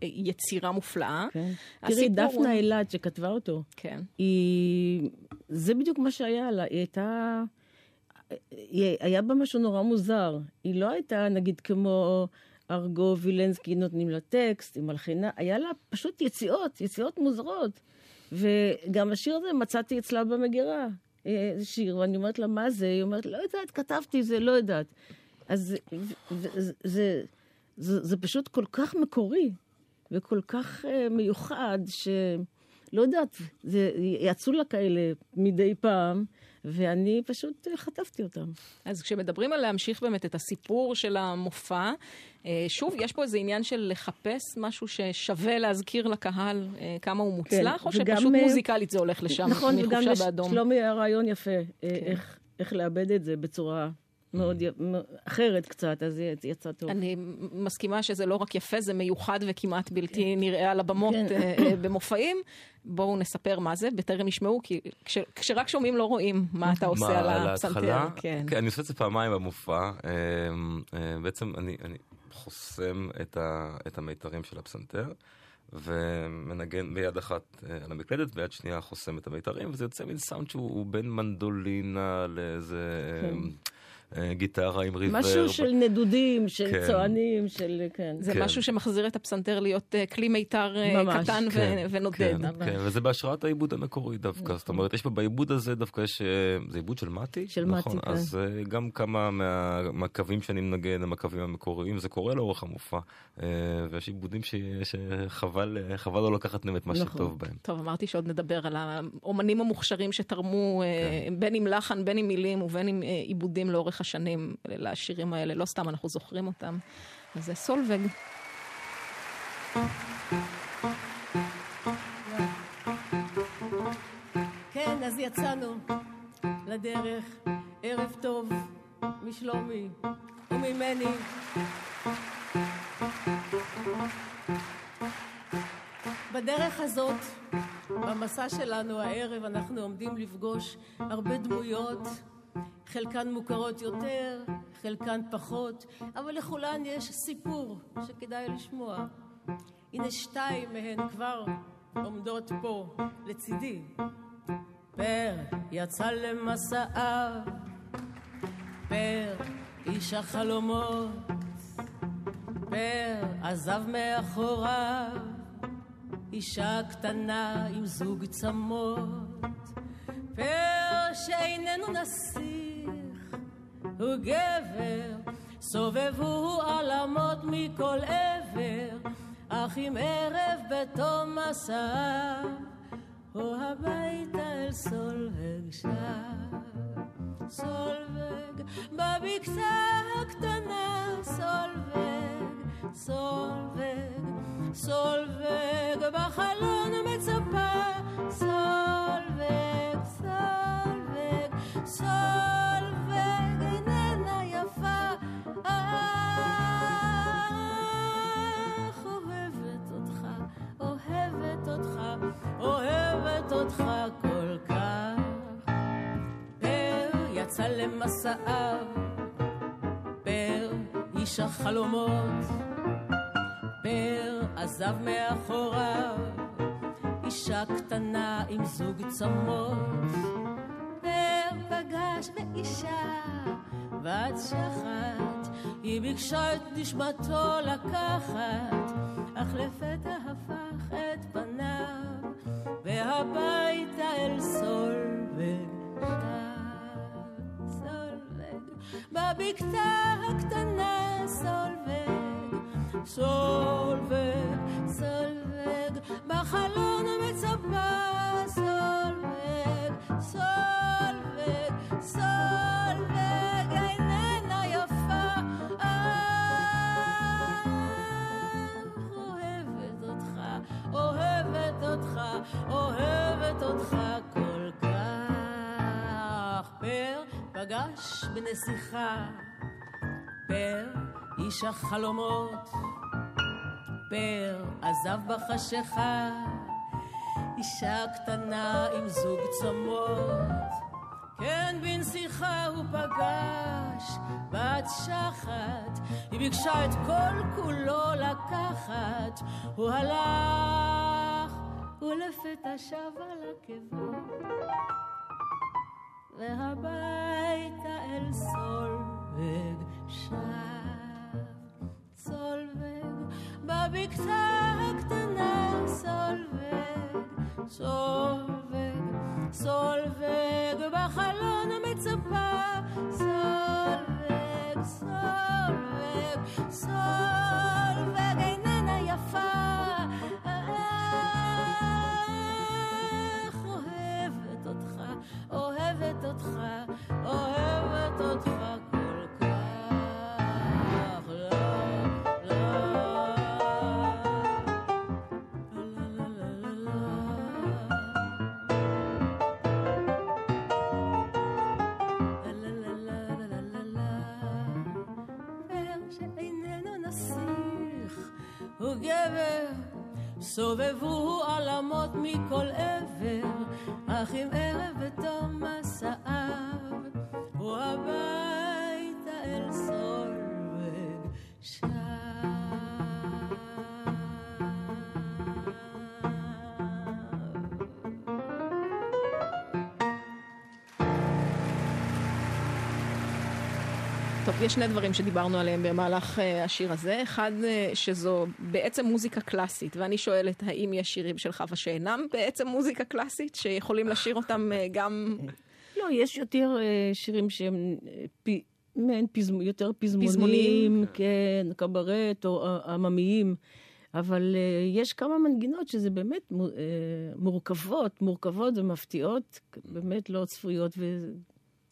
ביצירה מופלאה. כן. תראי, הוא- דפנה אילת שכתבה אותו, כן. היא... זה בדיוק מה שהיה לה, היא הייתה... היא- היה בה משהו נורא מוזר. היא לא הייתה, נגיד, כמו ארגו וילנסקי נותנים לה טקסט, היא מלחינה, היה לה פשוט יציאות, יציאות מוזרות. וגם השיר הזה מצאתי אצלה במגירה. אה, זה שיר, ואני אומרת לה, מה זה? היא אומרת, לא יודעת, כתבתי זה, לא יודעת. אז זה, זה, זה, זה פשוט כל כך מקורי, וכל כך uh, מיוחד, שלא יודעת, זה, יצאו לה כאלה מדי פעם, ואני פשוט uh, חטפתי אותם. אז כשמדברים על להמשיך באמת את הסיפור של המופע, אה, שוב, יש פה איזה עניין של לחפש משהו ששווה להזכיר לקהל אה, כמה הוא מוצלח, או וגם, שפשוט אה, מוזיקלית זה הולך לשם, נכון, וגם מחופשה באדום. כן. לשלומי היה רעיון יפה, אה, איך, איך לאבד את זה בצורה מאוד אחרת קצת, אז זה יצא טוב. אני מסכימה שזה לא רק יפה, זה מיוחד וכמעט בלתי נראה על הבמות כן. אה, אה, במופעים. בואו נספר מה זה, בטרם ישמעו, כי כש- כשרק שומעים לא רואים מה אתה עושה מה, על הפסנתר. כן. כן, אני עושה את זה פעמיים במופע. אה, אה, בעצם אני אני חוסם את ה- את המיתרים של הפסנתר. ומנגן ביד אחת אה, על המקלדת, ביד שנייה חוסם את המיתרים, וזה יוצא מין סאונד שהוא הוא בין מנדולינה לאיזה כן. אה, גיטרה עם ריברב. משהו של נדודים, של כן. צוענים, של... כן. זה כן. משהו שמחזיר את הפסנתר להיות אה, כלי מיתר אה, ממש, קטן ו- כן, ונודד. כן, ממש. כן, וזה בהשראת העיבוד המקורי דווקא. זאת אומרת, יש פה בעיבוד הזה דווקא יש... זה עיבוד של מתי? של נכון, מתי, כן. אז גם כמה מה- מהקווים שאני מנגן הם הקווים המקוריים, זה קורה לאורך המופע. ויש עיבודים ש- שחבל חבל לא לקחת מהם את מה נכון. שטוב בהם. טוב, אמרתי שעוד נדבר על האומנים המוכשרים שתרמו, כן. בין עם לחן, בין עם מילים ובין אה, עיבודים לאורך השנים לשירים האלה. לא סתם אנחנו זוכרים אותם. אז זה סולווג. כן, אז יצאנו לדרך. ערב טוב משלומי וממני. בדרך הזאת, במסע שלנו הערב, אנחנו עומדים לפגוש הרבה דמויות, חלקן מוכרות יותר, חלקן פחות, אבל לכולן יש סיפור שכדאי לשמוע. הנה שתיים מהן כבר עומדות פה לצידי. פר יצא למסעיו, פר איש החלומות, פר עזב מאחוריו אישה קטנה עם זוג צמות, פר שאיננו וגבר, סובבו עלמות מכל עבר, אך אם ערב בתום מסע, או הביתה אל סולבג שב. סולבג, בבקתה הקטנה, סולבג, סולבג, סולבג, בחלון מצפה, סולבג, סולבג, סולבג, אוהבת אותך כל כך. פר יצא למסעיו, פר איש החלומות, פר עזב מאחוריו אישה קטנה עם זוג צמות. פר פגש באישה בת שחת, היא ביקשה את נשמתו לקחת, אך לפתע הפך והביתה אל סולבג. סולבג, בבקתה הקטנה סולבג, סולבג, סולבג, בחלון מצפה אוהבת אותך כל כך. פר פגש בנסיכה, פר איש החלומות, פר עזב בחשיכה, אישה קטנה עם זוג צמות. כן, בנסיכה הוא פגש בת שחת, היא ביקשה את כל כולו לקחת, הוא הלך, ולפתע שב על עקבו, והביתה אל סולבג שב. סולבג, בבקתה הקטנה סולבג, סולבג, סולבג, בחלון מצפה, סולבג, סולבג, סולבג, הוא גבר, סובבו עלמות מכל עבר, אך אם ערב טוב, יש שני דברים שדיברנו עליהם במהלך אה, השיר הזה. אחד, אה, שזו בעצם מוזיקה קלאסית, ואני שואלת, האם יש שירים של חווה שאינם בעצם מוזיקה קלאסית, שיכולים לשיר אותם אה, גם... לא, יש יותר אה, שירים שהם מעין פזמ... יותר פזמונים, פזמונים. כן, קברט או אה, עממיים, אבל אה, יש כמה מנגינות שזה באמת אה, מורכבות, מורכבות ומפתיעות, באמת לא צפויות,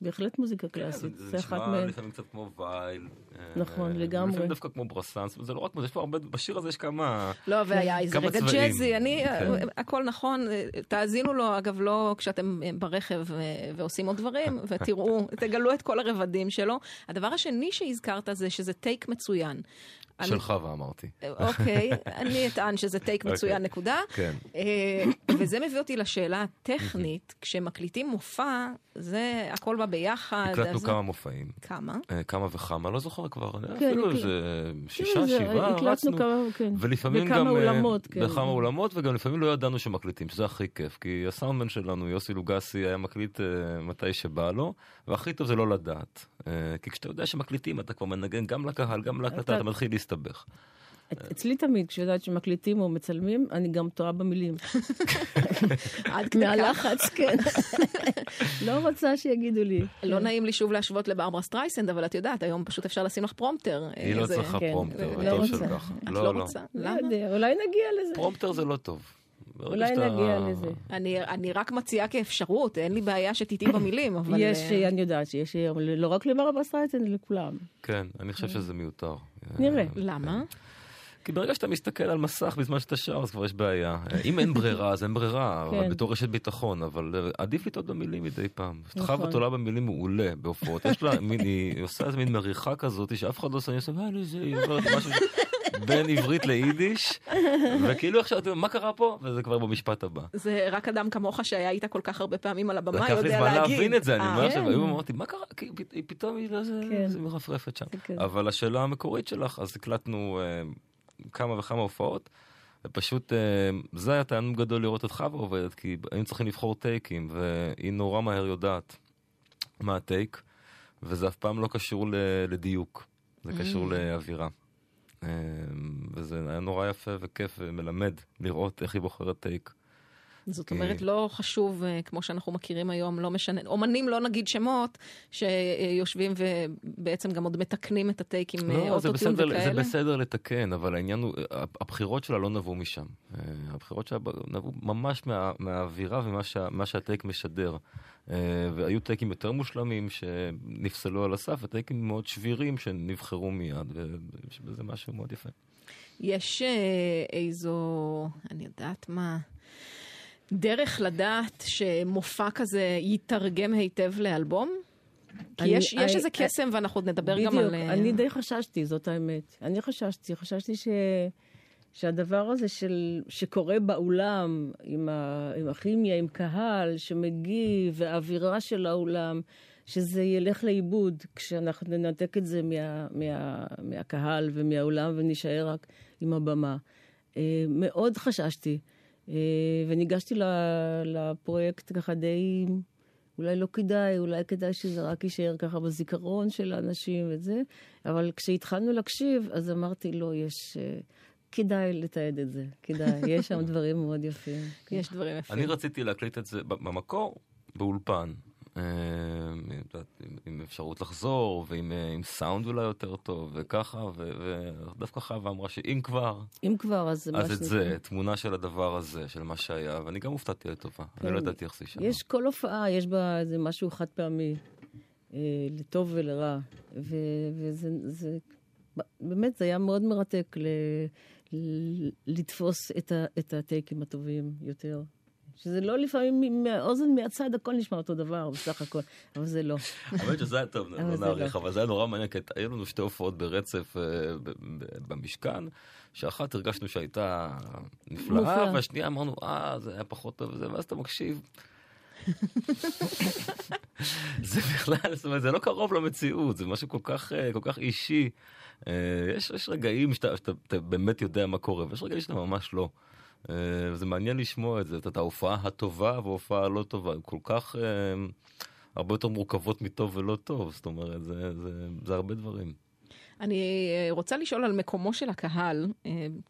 ובהחלט מוזיקה קלאסית. כן, זה נשמע. לפעמים קצת כמו וייל. אה, נכון, לגמרי. לפעמים דווקא כמו ברסנס, וזה לא רק, זה, יש פה הרבה, בשיר הזה יש כמה... לא, והיה איזה רגע. ג'אזי, אני, כן. הכל נכון, תאזינו לו, אגב, לא כשאתם אה, ברכב אה, ועושים עוד דברים, ותראו, תגלו את כל הרבדים שלו. הדבר השני שהזכרת זה שזה טייק מצוין. אני- של חווה אמרתי. אוקיי, אני אטען שזה טייק מצוין, נקודה. כן. אה, וזה מביא אותי לשאלה הטכנית, כשמקליטים מופע, זה הכל בא ביחד. הקלטנו אז- כמה מופעים. כמה? אה, כמה וכמה, לא זוכר כבר, כן, אפילו איזה שישה, כן, זה- שבעה, רצנו. כמה, כן. ולפעמים בכמה גם... אה, אולמות, כן. בכמה אולמות, וגם לפעמים לא ידענו שמקליטים, שזה הכי כיף. כי הסאונדמן שלנו, יוסי לוגסי, היה מקליט מתי שבא לו, והכי טוב זה לא לדעת. כי כשאתה יודע שמקליטים, אתה כבר מנגן גם לקהל, גם להקלטה, אתה מתחיל להסתבך. אצלי תמיד, כשיודעת שמקליטים או מצלמים, אני גם טועה במילים. עד כדי כך. מהלחץ, כן. לא רוצה שיגידו לי. לא נעים לי שוב להשוות לברברה סטרייסנד, אבל את יודעת, היום פשוט אפשר לשים לך פרומפטר. היא לא צריכה כן, פרומפטר, לא וטוב רוצה. את לא רוצה? לא למה? יודע, אולי נגיע לזה. פרומפטר זה לא טוב. אולי שאתה- נגיע לזה. אני, אני רק מציעה כאפשרות, אין לי בעיה שתטעי במילים, אבל... יש, אה, אני יודעת שיש היום, לא רק לברברה סטרייסנד, לכולם. כן, אני חושב שזה מיותר. נראה. למה? כי ברגע שאתה מסתכל על מסך בזמן שאתה שר, אז כבר יש בעיה. אם אין ברירה, אז אין ברירה, כן. בתור רשת ביטחון, אבל אה, עדיף לטעות במילים מדי פעם. נכון. חווה עולה במילים מעולה בהופעות. יש לה, מין- היא עושה איזה מין מריחה כזאת, שאף אחד לא עושה, אני עושה, "אה, היא אומרת משהו בין עברית ליידיש, וכאילו עכשיו, מה קרה פה? וזה כבר במשפט הבא. זה רק אדם כמוך שהיה איתה כל כך הרבה פעמים על הבמה, לקח לי יודע זמן להגיד. להבין את זה, אני אה, אומר עכשיו, כן. היום אמרתי, מה קרה? כי פתאום היא כן. מרפרפת שם. אבל השאלה המקורית שלך, אז הקלטנו אה, כמה וכמה הופעות, ופשוט אה, זה היה תענוג גדול לראות את חווה עובדת, כי היינו צריכים לבחור טייקים, והיא נורא מהר יודעת מה הטייק, וזה אף פעם לא קשור לדיוק, זה קשור לאווירה. אה, וזה היה נורא יפה וכיף ומלמד לראות איך היא בוחרת טייק. זאת אומרת, לא חשוב, אה, כמו שאנחנו מכירים היום, לא משנה, אומנים, לא נגיד שמות, שיושבים ובעצם גם עוד מתקנים את הטייקים אה, לא, זה אוטוטיון בסדר, וכאלה. זה בסדר לתקן, אבל העניין הוא, הבחירות שלה לא נבעו משם. אה, הבחירות שלה נבעו ממש מה, מהאווירה ומה שה, שהטייק משדר. אה, והיו טייקים יותר מושלמים שנפסלו על הסף, וטייקים מאוד שבירים שנבחרו מיד, ויש בזה משהו מאוד יפה. יש אה, איזו, אני יודעת מה, דרך לדעת שמופע כזה יתרגם היטב לאלבום? כי אני- יש, יש I- איזה קסם, ואנחנו עוד נדבר גם בדיוק, על... אה, אני די חששתי, זאת האמת. אני חששתי, חששתי ש... שהדבר הזה של... שקורה באולם, עם, ה... עם הכימיה, עם קהל שמגיב, והאווירה של האולם, שזה ילך לאיבוד כשאנחנו ננתק את זה מה... מה... מהקהל ומהאולם ונישאר רק עם הבמה. אה, מאוד חששתי, אה, וניגשתי ל- לפרויקט ככה די... אולי לא כדאי, אולי כדאי שזה רק יישאר ככה בזיכרון של האנשים וזה, אבל כשהתחלנו להקשיב, אז אמרתי, לא, יש... אה, כדאי לתעד את זה, כדאי, יש שם דברים מאוד יפים. יש דברים יפים. אני רציתי להקליט את זה במקור, באולפן. אה, עם- אפשרות לחזור, ועם אה, סאונד אולי יותר טוב, וככה, ודווקא חווה אמרה שאם כבר, אם כבר, אז אז את. זה, תמונה של הדבר הזה, של מה שהיה, ואני גם הופתעתי לטובה. אני לא ידעתי איך זה יישמע. יש כל הופעה, יש בה איזה משהו חד פעמי, אה, לטוב ולרע. וזה, זה, באמת, זה היה מאוד מרתק לתפוס את הטייקים הטובים יותר. שזה לא לפעמים מהאוזן מהצד הכל נשמע אותו דבר בסך הכל, אבל זה לא. האמת שזה היה טוב, לא זה נאריך, לא. אבל זה היה נורא מעניין, כי היו לנו שתי הופעות ברצף אה, במשכן, שאחת הרגשנו שהייתה נפלאה. והשנייה אמרנו, אה, זה היה פחות טוב ואז אתה מקשיב. זה בכלל, זאת אומרת, זה לא קרוב למציאות, זה משהו כל כך, אה, כל כך אישי. אה, יש, יש רגעים שאתה, שאתה אתה באמת יודע מה קורה, ויש רגעים שאתה ממש לא. אה, זה מעניין לשמוע את זה, את ההופעה הטובה וההופעה הלא טובה, הם כל כך... אה, הרבה יותר מורכבות מטוב ולא טוב, זאת אומרת, זה, זה, זה הרבה דברים. אני אה, רוצה לשאול על מקומו של הקהל,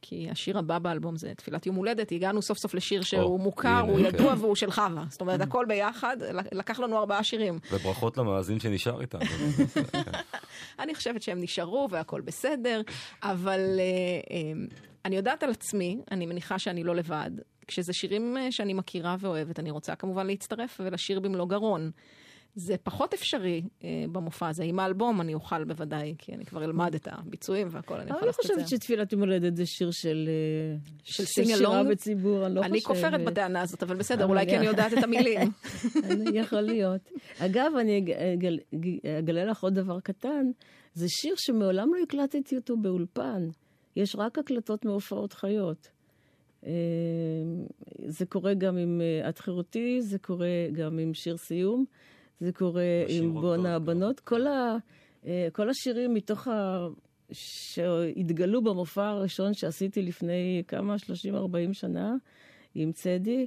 כי השיר הבא באלבום זה תפילת יום הולדת, הגענו סוף סוף לשיר שהוא או, מוכר, הנה, הוא ידוע כן. והוא של חווה. זאת אומרת, הכל ביחד, לקח לנו ארבעה שירים. וברכות למאזין שנשאר איתנו. אני חושבת שהם נשארו והכל בסדר, אבל אני יודעת על עצמי, אני מניחה שאני לא לבד. כשזה שירים אה, שאני מכירה ואוהבת, אני רוצה כמובן להצטרף ולשיר במלוא גרון. זה פחות אפשרי אה, במופע הזה. עם האלבום אני אוכל בוודאי, כי אני כבר אלמד את הביצועים והכל, אני אבל אני לעשות את חושבת זה. שתפילת יום הולדת זה שיר של... אה, של של שירה? בציבור, אני לא אני חושבת. כופרת בטענה הזאת, אבל בסדר, אבל אולי כי אני- אני יודעת את המילים. אני- יכול להיות. אגב, אני אג- אגל- אגלה לך עוד דבר קטן, זה שיר שמעולם לא הקלטתי אותו באולפן. יש רק הקלטות מהופעות חיות. אה, זה קורה גם עם אה, את חירותי, זה קורה גם עם שיר סיום, זה קורה עם בונה הבנות. כל, ה, אה, כל השירים מתוך ה... שהתגלו במופע הראשון שעשיתי לפני כמה, 30-40 שנה, עם צדי,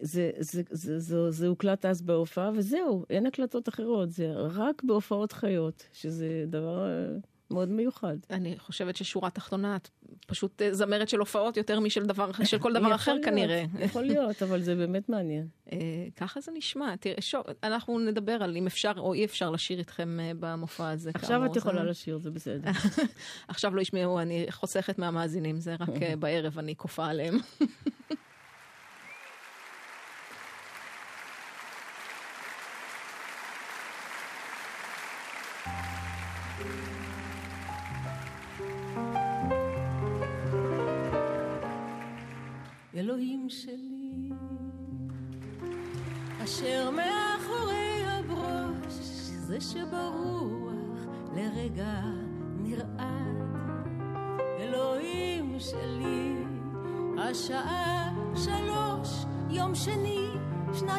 זה, זה, זה, זה, זה הוקלט אז בהופעה, וזהו, אין הקלטות אחרות, זה רק בהופעות חיות, שזה דבר מאוד מיוחד. אני חושבת ששורה תחתונה, את פשוט אה, זמרת של הופעות יותר משל דבר, של כל דבר אחר להיות, כנראה. יכול להיות, אבל זה באמת מעניין. אה, ככה זה נשמע. תראה, שוב, אנחנו נדבר על אם אפשר או אי אפשר לשיר איתכם אה, במופע הזה. עכשיו את יכולה זה- לשיר, זה בסדר. עכשיו לא ישמעו, אני חוסכת מהמאזינים, זה רק בערב אני כופה עליהם.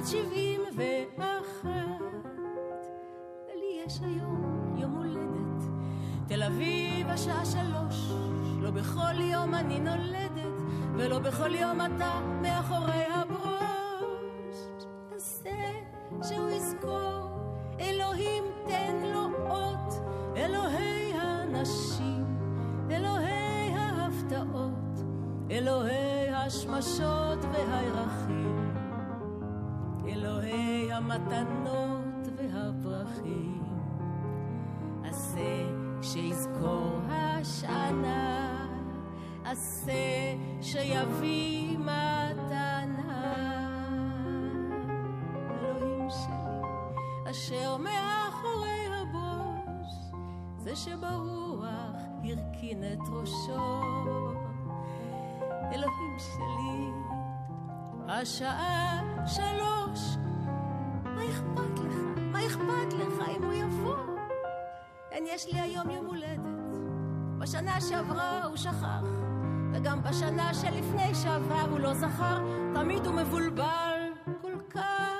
שנת שבעים ואחת. ולי יש היום יום הולדת, תל אביב השעה שלוש, לא בכל יום אני נולדת, ולא בכל יום אתה מאחורי הברוש. עשה שהוא יזכור, אלוהים תן לו אות, אלוהי הנשים, אלוהי ההפתעות, אלוהי השמשות והירחים, המתנות והפרחים. עשה שיזכור השנה, עשה שיביא מתנה. אלוהים שלי, אשר מאחורי הבוש, זה שברוח הרכין את ראשו. אלוהים שלי, השעה שלוש, יש לי היום יום הולדת. בשנה שעברה הוא שכח, וגם בשנה שלפני שעבר הוא לא זכר, תמיד הוא מבולבל כל כך.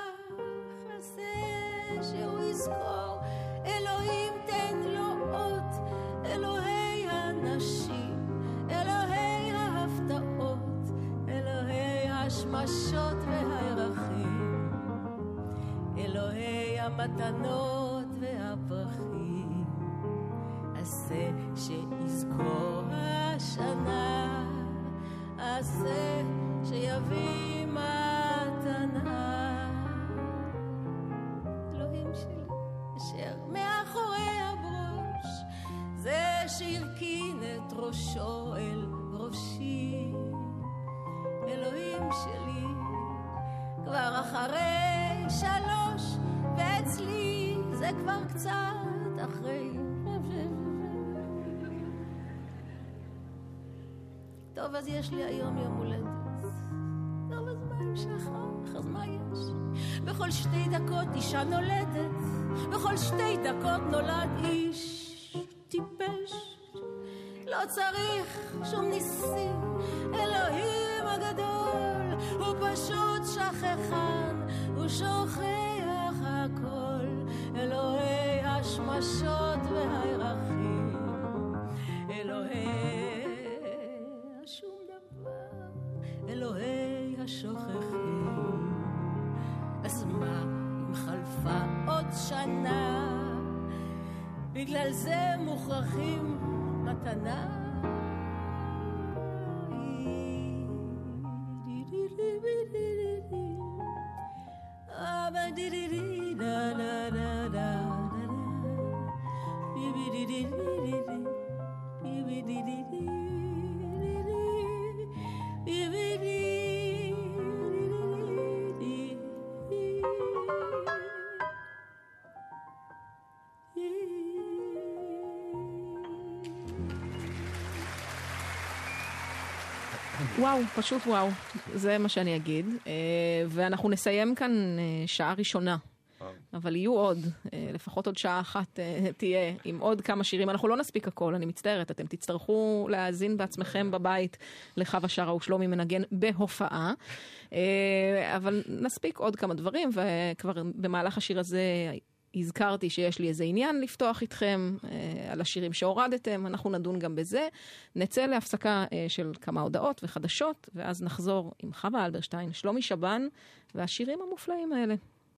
טוב, אז יש לי היום יום הולדת. טוב, אז מה אם שכח? אז מה יש? בכל שתי דקות אישה נולדת, בכל שתי דקות נולד איש טיפש. לא צריך שום ניסים, אלוהים הגדול, הוא פשוט שכחן, הוא שוכח הכל, אלוהי השמשות והירחים, בגלל זה מוכרחים מתנה? וואו, פשוט וואו, זה מה שאני אגיד. אה, ואנחנו נסיים כאן אה, שעה ראשונה. אבל יהיו עוד, אה, לפחות עוד שעה אחת תהיה עם עוד כמה שירים. אנחנו לא נספיק הכל, אני מצטערת, אתם תצטרכו להאזין בעצמכם בבית לחווה שרה ושלומי מנגן בהופעה. אבל נספיק עוד כמה דברים, וכבר במהלך השיר הזה הזכרתי שיש לי איזה עניין לפתוח איתכם אה, על השירים שהורדתם, אנחנו נדון גם בזה. נצא להפסקה אה, של כמה הודעות וחדשות, ואז נחזור עם חווה אלברשטיין, שלומי שבן והשירים המופלאים האלה.